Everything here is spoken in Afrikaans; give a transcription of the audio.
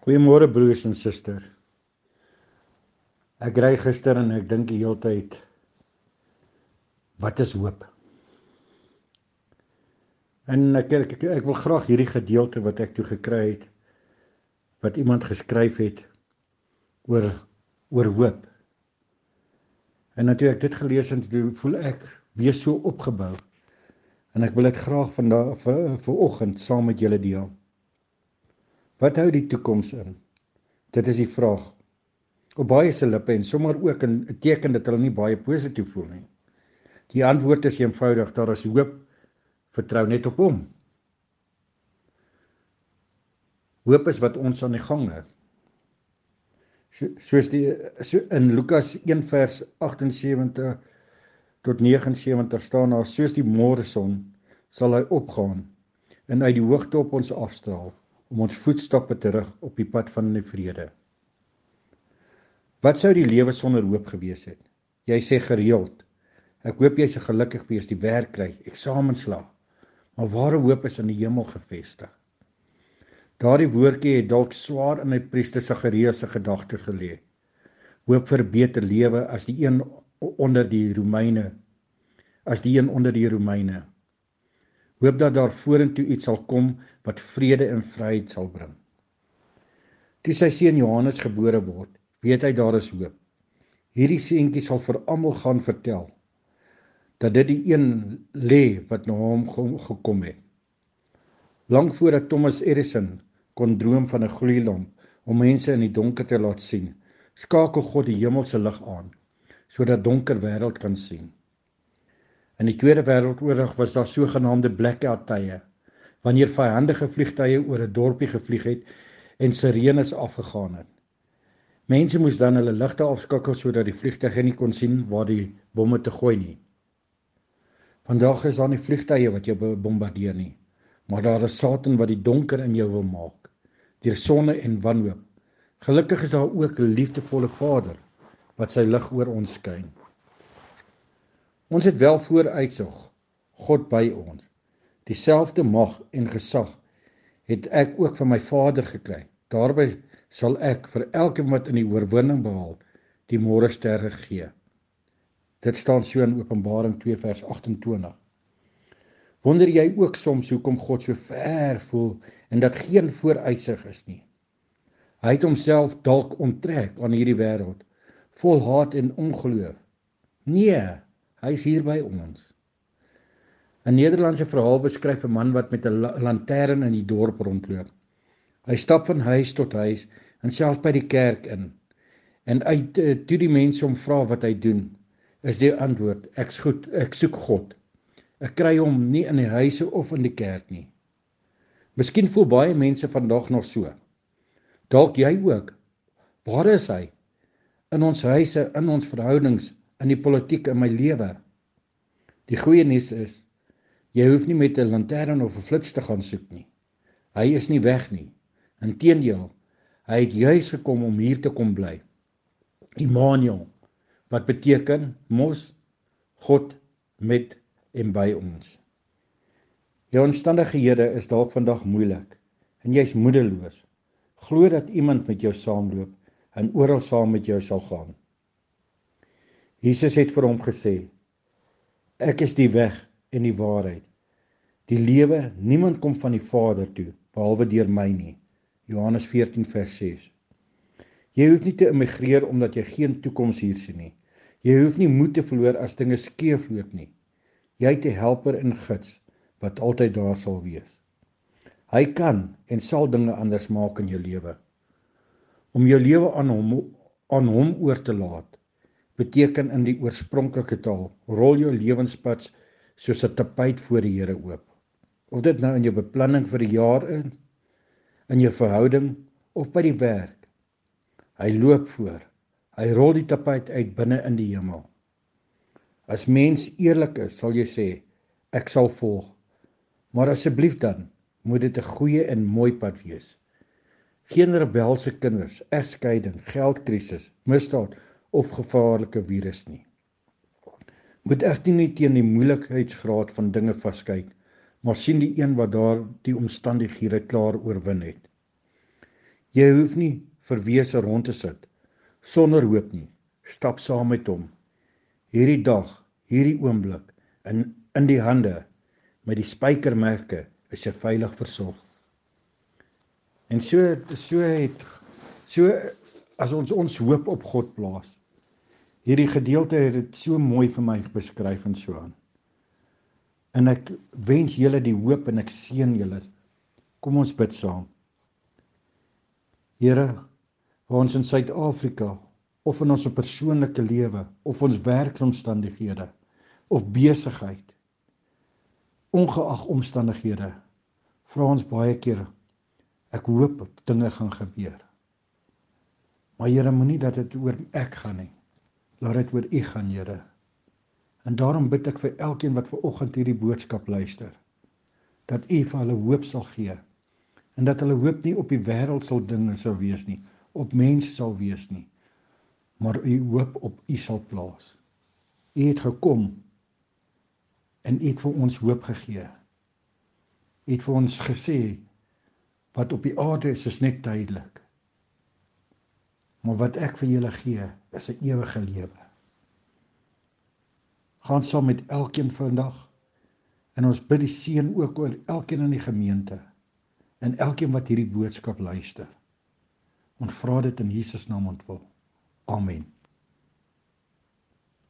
Goeiemôre broers en susters. Ek ry gister en ek dink die hele tyd wat is hoop? En ek, ek ek ek wil graag hierdie gedeelte wat ek toe gekry het wat iemand geskryf het oor oor hoop. En natuurlik ek dit gelees en toe voel ek weer so opgebou. En ek wil dit graag vandag vir vir oggend saam met julle deel. Wat hou die toekoms in? Dit is die vraag. Op baie se lippe en sommer ook 'n teken dat hulle nie baie positief voel nie. Die antwoord is eenvoudig, daar is hoop. Vertrou net op hom. Hoop is wat ons aan die gang hou. So, soos die so in Lukas 1 vers 78 tot 79 staan daar soos die môre son sal hy opgaan en uit die hoogte op ons afstraal om ons voetstappe terug op die pad van die vrede. Wat sou die lewe sonder hoop gewees het? Jy sê gereeld, ek hoop jy se gelukkig wees, die werk kry, eksamen slaag. Maar ware hoop is in die hemel gefestig. Daardie woordjie het dalk swaar in my priester Sagarius se gedagtes gelê. Hoop vir beter lewe as die een onder die Romeine as die een onder die Romeine hoop dat daar vorentoe iets sal kom wat vrede en vryheid sal bring. Toe sy seun Johannes gebore word, weet hy daar is hoop. Hierdie seentjie sal vir almal gaan vertel dat dit die een lê wat na hom gekom het. Lank voordat Thomas Edison kon droom van 'n gloeilamp om mense in die donker te laat sien, skakel God die hemelse lig aan sodat donker wêreld kan sien. In die Tweede Wêreldoorlog was daar sogenaamde blackout tye wanneer vyandige vliegtye oor 'n dorpie gevlieg het en sirenes afgegaan het. Mense moes dan hulle ligte afskakel sodat die vliegtye nie kon sien waar die bomme te gooi nie. Vandag is daar nie vliegtye wat jou bombardeer nie, maar daar is Satan wat die donker in jou wil maak deur sonde en wanhoop. Gelukkig is daar ook 'n liefdevolle Vader wat sy lig oor ons skyn. Ons het wel vooruitsig God by ons. Dieselfde mag en gesag het ek ook van my Vader gekry. Daarby sal ek vir elkeen wat in die oorwinning behaal, die môre sterre gee. Dit staan so in Openbaring 2 vers 28. Wonder jy ook soms hoekom God so ver voel en dat geen vooruitsig is nie? Hy het homself dalk onttrek aan hierdie wêreld vol haat en ongeloof. Nee, Hy is hier by ons. 'n Nederlandse verhaal beskryf 'n man wat met 'n lantern in die dorp rondloop. Hy stap van huis tot huis en selfs by die kerk in. En uit eh, toe die mense hom vra wat hy doen, is die antwoord: Ek's goed, ek soek God. Ek kry hom nie in die huise of in die kerk nie. Miskien voel baie mense vandag nog so. Dalk jy ook. Waar is hy? In ons huise, in ons verhoudings, in die politiek in my lewe. Die goeie nuus is jy hoef nie met 'n lantern of 'n flits te gaan soek nie. Hy is nie weg nie. Inteendeel, hy het juis gekom om hier te kom bly. Immanuel wat beteken mos God met en by ons. Jou omstandighede is dalk vandag moeilik en jy's moedeloos. Glo dat iemand met jou saamloop en oral saam met jou sal gaan. Jesus het vir hom gesê: Ek is die weg en die waarheid. Die lewe, niemand kom van die Vader toe behalwe deur my nie. Johannes 14 vers 6. Jy hoef nie te immigreer omdat jy geen toekoms hier sien nie. Jy hoef nie moed te verloor as dinge skeefloop nie. Jy het 'n helper en gids wat altyd daar sal wees. Hy kan en sal dinge anders maak in jou lewe. Om jou lewe aan hom aan hom oor te laat beteken in die oorspronklike taal rol jou lewenspad soos 'n tapuit voor die Here oop. Of dit nou in jou beplanning vir die jaar is, in jou verhouding of by die werk. Hy loop voor. Hy rol die tapuit uit binne in die hemel. As mens eerlik is, sal jy sê ek sal volg. Maar asseblief dan moet dit 'n goeie en mooi pad wees. Geen rebelse kinders, egskeiding, geldkrisis, misdaad of gevaarlike virus nie. Moet egter nie teen die moeilikheidsgraad van dinge vaskyk, maar sien die een wat daar die omstandighede klaar oorwin het. Jy hoef nie verwese rond te sit sonder hoop nie. Stap saam met hom. Hierdie dag, hierdie oomblik in in die hande met die spykermerke is jy veilig versorg. En so so het so as ons ons hoop op God plaas. Hierdie gedeelte het dit so mooi vir my beskryf en so aan. En ek wens julle die hoop en ek seën julle. Kom ons bid saam. Here, waar ons in Suid-Afrika of in ons persoonlike lewe of ons werkomstandighede of besigheid ongeag omstandighede vra ons baie keer ek hoop dinge gaan gebeur. Maar Here moenie dat dit oor ek gaan nie. Laat dit oor U gaan, Here. En daarom bid ek vir elkeen wat ver oggend hierdie boodskap luister dat U vir hulle hoop sal gee en dat hulle hoop nie op die wêreld sal dinge sou wees nie, op mense sal wees nie, maar U hoop op U sal plaas. U het gekom en U het vir ons hoop gegee. U het vir ons gesê wat op die aarde is is net tydelik. Maar wat ek vir julle gee, is 'n ewige lewe. Gaan saam met elkeen vandag en ons bid die seën ook oor elkeen in die gemeente en elkeen wat hierdie boodskap luister. Ons vra dit in Jesus naam ontwil. Amen.